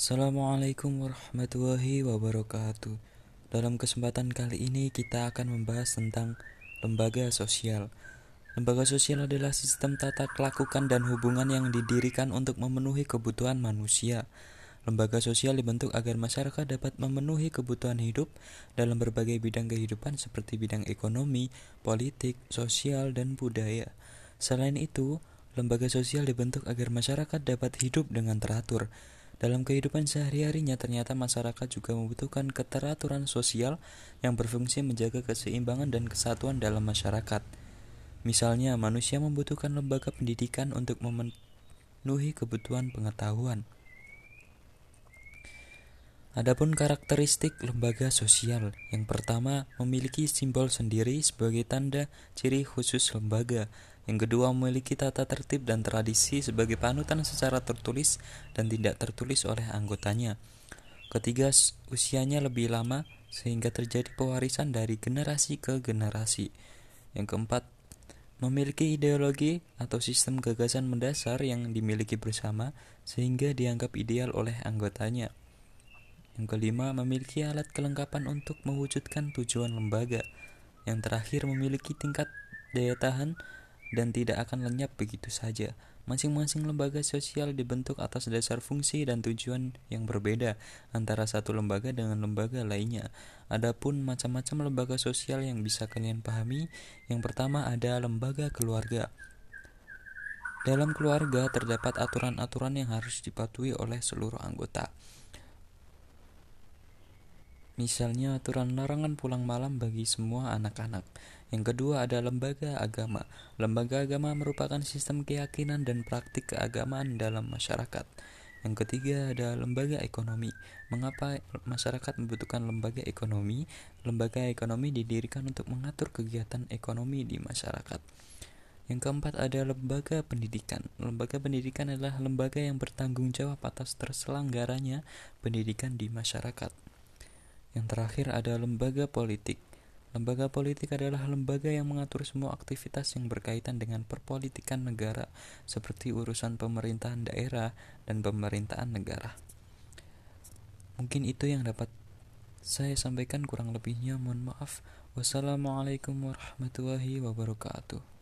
Assalamualaikum warahmatullahi wabarakatuh. Dalam kesempatan kali ini kita akan membahas tentang lembaga sosial. Lembaga sosial adalah sistem tata kelakukan dan hubungan yang didirikan untuk memenuhi kebutuhan manusia. Lembaga sosial dibentuk agar masyarakat dapat memenuhi kebutuhan hidup dalam berbagai bidang kehidupan seperti bidang ekonomi, politik, sosial, dan budaya. Selain itu, lembaga sosial dibentuk agar masyarakat dapat hidup dengan teratur dalam kehidupan sehari-harinya ternyata masyarakat juga membutuhkan keteraturan sosial yang berfungsi menjaga keseimbangan dan kesatuan dalam masyarakat. Misalnya, manusia membutuhkan lembaga pendidikan untuk memenuhi kebutuhan pengetahuan. Adapun karakteristik lembaga sosial, yang pertama memiliki simbol sendiri sebagai tanda ciri khusus lembaga. Yang kedua, memiliki tata tertib dan tradisi sebagai panutan secara tertulis dan tidak tertulis oleh anggotanya. Ketiga, usianya lebih lama sehingga terjadi pewarisan dari generasi ke generasi. Yang keempat, memiliki ideologi atau sistem gagasan mendasar yang dimiliki bersama sehingga dianggap ideal oleh anggotanya. Yang kelima, memiliki alat kelengkapan untuk mewujudkan tujuan lembaga. Yang terakhir, memiliki tingkat daya tahan dan tidak akan lenyap begitu saja. Masing-masing lembaga sosial dibentuk atas dasar fungsi dan tujuan yang berbeda antara satu lembaga dengan lembaga lainnya. Adapun macam-macam lembaga sosial yang bisa kalian pahami, yang pertama ada lembaga keluarga. Dalam keluarga terdapat aturan-aturan yang harus dipatuhi oleh seluruh anggota. Misalnya aturan larangan pulang malam bagi semua anak-anak. Yang kedua ada lembaga agama. Lembaga agama merupakan sistem keyakinan dan praktik keagamaan dalam masyarakat. Yang ketiga ada lembaga ekonomi. Mengapa masyarakat membutuhkan lembaga ekonomi? Lembaga ekonomi didirikan untuk mengatur kegiatan ekonomi di masyarakat. Yang keempat ada lembaga pendidikan. Lembaga pendidikan adalah lembaga yang bertanggung jawab atas terselenggaranya pendidikan di masyarakat. Yang terakhir ada lembaga politik. Lembaga politik adalah lembaga yang mengatur semua aktivitas yang berkaitan dengan perpolitikan negara, seperti urusan pemerintahan daerah dan pemerintahan negara. Mungkin itu yang dapat saya sampaikan, kurang lebihnya mohon maaf. Wassalamualaikum warahmatullahi wabarakatuh.